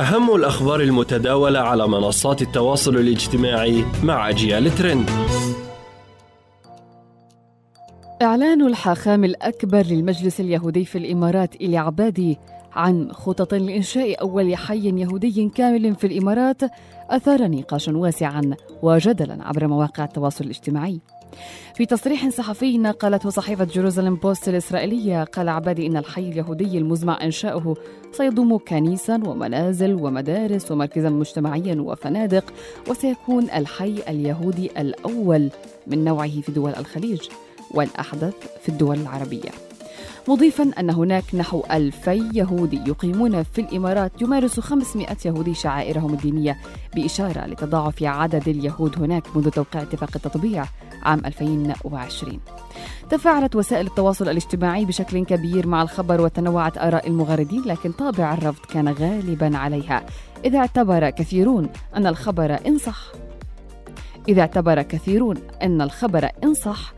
أهم الأخبار المتداولة على منصات التواصل الاجتماعي مع أجيال ترند إعلان الحاخام الأكبر للمجلس اليهودي في الإمارات إلي عبادي عن خطط لإنشاء أول حي يهودي كامل في الإمارات أثار نقاشا واسعا وجدلا عبر مواقع التواصل الاجتماعي. في تصريح صحفي نقلته صحيفة جيروزالم بوست الإسرائيلية قال عبادي إن الحي اليهودي المزمع إنشاؤه سيضم كنيسا ومنازل ومدارس ومركزا مجتمعيا وفنادق وسيكون الحي اليهودي الأول من نوعه في دول الخليج والأحدث في الدول العربية. مضيفا أن هناك نحو ألفي يهودي يقيمون في الإمارات يمارس 500 يهودي شعائرهم الدينية بإشارة لتضاعف عدد اليهود هناك منذ توقيع اتفاق التطبيع عام 2020 تفاعلت وسائل التواصل الاجتماعي بشكل كبير مع الخبر وتنوعت آراء المغردين لكن طابع الرفض كان غالبا عليها. إذا اعتبر كثيرون أن الخبر إن صح إذا اعتبر كثيرون أن الخبر إن صح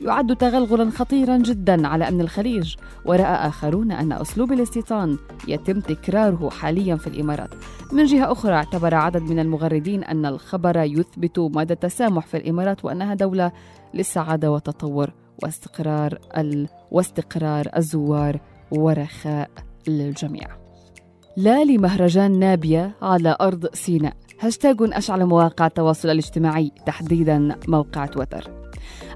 يعد تغلغلا خطيرا جدا على أمن الخليج ورأى آخرون أن أسلوب الاستيطان يتم تكراره حاليا في الإمارات. من جهة أخرى اعتبر عدد من المغردين أن الخبر يثبت مدى التسامح في الإمارات وأنها دولة للسعادة والتطور واستقرار ال... واستقرار الزوار ورخاء للجميع. لا لمهرجان نابية على أرض سيناء. هاشتاج أشعل مواقع التواصل الاجتماعي تحديدا موقع تويتر.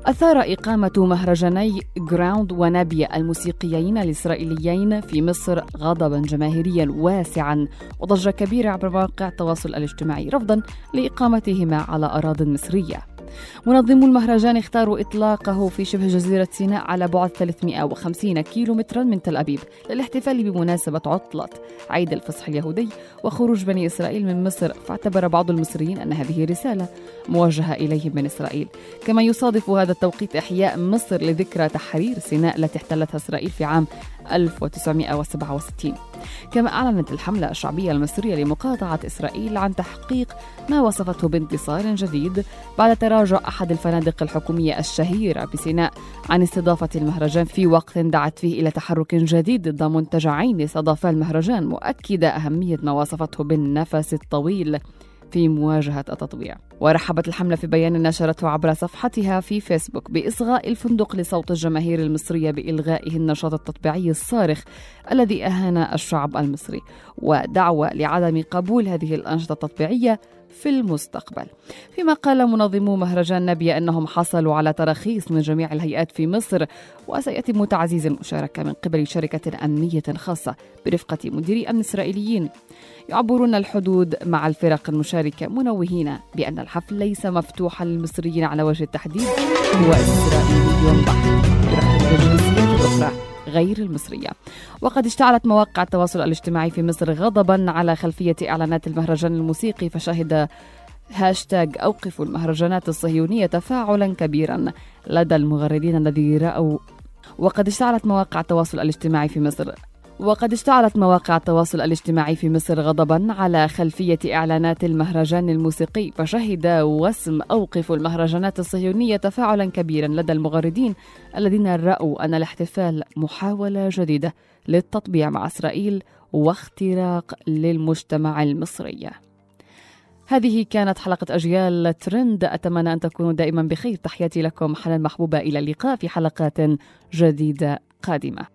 أثار إقامة مهرجاني جراوند ونابيا الموسيقيين الإسرائيليين في مصر غضبا جماهيريا واسعا وضجة كبيرة عبر مواقع التواصل الاجتماعي رفضا لإقامتهما على أراضٍ مصرية. منظمو المهرجان اختاروا إطلاقه في شبه جزيرة سيناء على بعد 350 كيلو مترا من تل أبيب للاحتفال بمناسبة عطلة عيد الفصح اليهودي وخروج بني إسرائيل من مصر فاعتبر بعض المصريين أن هذه رسالة موجهة إليهم من إسرائيل. كما يصادف هذا التوقيت إحياء مصر لذكرى تحرير سيناء التي احتلتها إسرائيل في عام 1967 كما أعلنت الحملة الشعبية المصرية لمقاطعة إسرائيل عن تحقيق ما وصفته بانتصار جديد بعد تراجع أحد الفنادق الحكومية الشهيرة بسيناء عن استضافة المهرجان في وقت دعت فيه إلى تحرك جديد ضد منتجعين استضافا المهرجان مؤكدة أهمية ما وصفته بالنفس الطويل في مواجهة التطبيع ورحبت الحملة في بيان نشرته عبر صفحتها في فيسبوك بإصغاء الفندق لصوت الجماهير المصرية بإلغائه النشاط التطبيعي الصارخ الذي أهان الشعب المصري ودعوة لعدم قبول هذه الأنشطة التطبيعية في المستقبل. فيما قال منظمو مهرجان نبي أنهم حصلوا على تراخيص من جميع الهيئات في مصر وسيتم تعزيز المشاركة من قبل شركة أمنية خاصة برفقة مديري أمن إسرائيليين. يعبرون الحدود مع الفرق المشاركة منوهين بأن الحفل ليس مفتوحا للمصريين على وجه التحديد هو إسرائيلي بحت غير المصرية. وقد اشتعلت مواقع التواصل الاجتماعي في مصر غضبا على خلفية إعلانات المهرجان الموسيقي فشهد هاشتاج أوقفوا المهرجانات الصهيونية تفاعلا كبيرا لدى المغردين الذي رأوا. وقد اشتعلت مواقع التواصل الاجتماعي في مصر وقد اشتعلت مواقع التواصل الاجتماعي في مصر غضبا على خلفية إعلانات المهرجان الموسيقي فشهد وسم أوقف المهرجانات الصهيونية تفاعلا كبيرا لدى المغردين الذين رأوا أن الاحتفال محاولة جديدة للتطبيع مع إسرائيل واختراق للمجتمع المصري. هذه كانت حلقة أجيال ترند. أتمنى أن تكونوا دائما بخير. تحياتي لكم حنان محبوبة. إلى اللقاء في حلقات جديدة قادمة.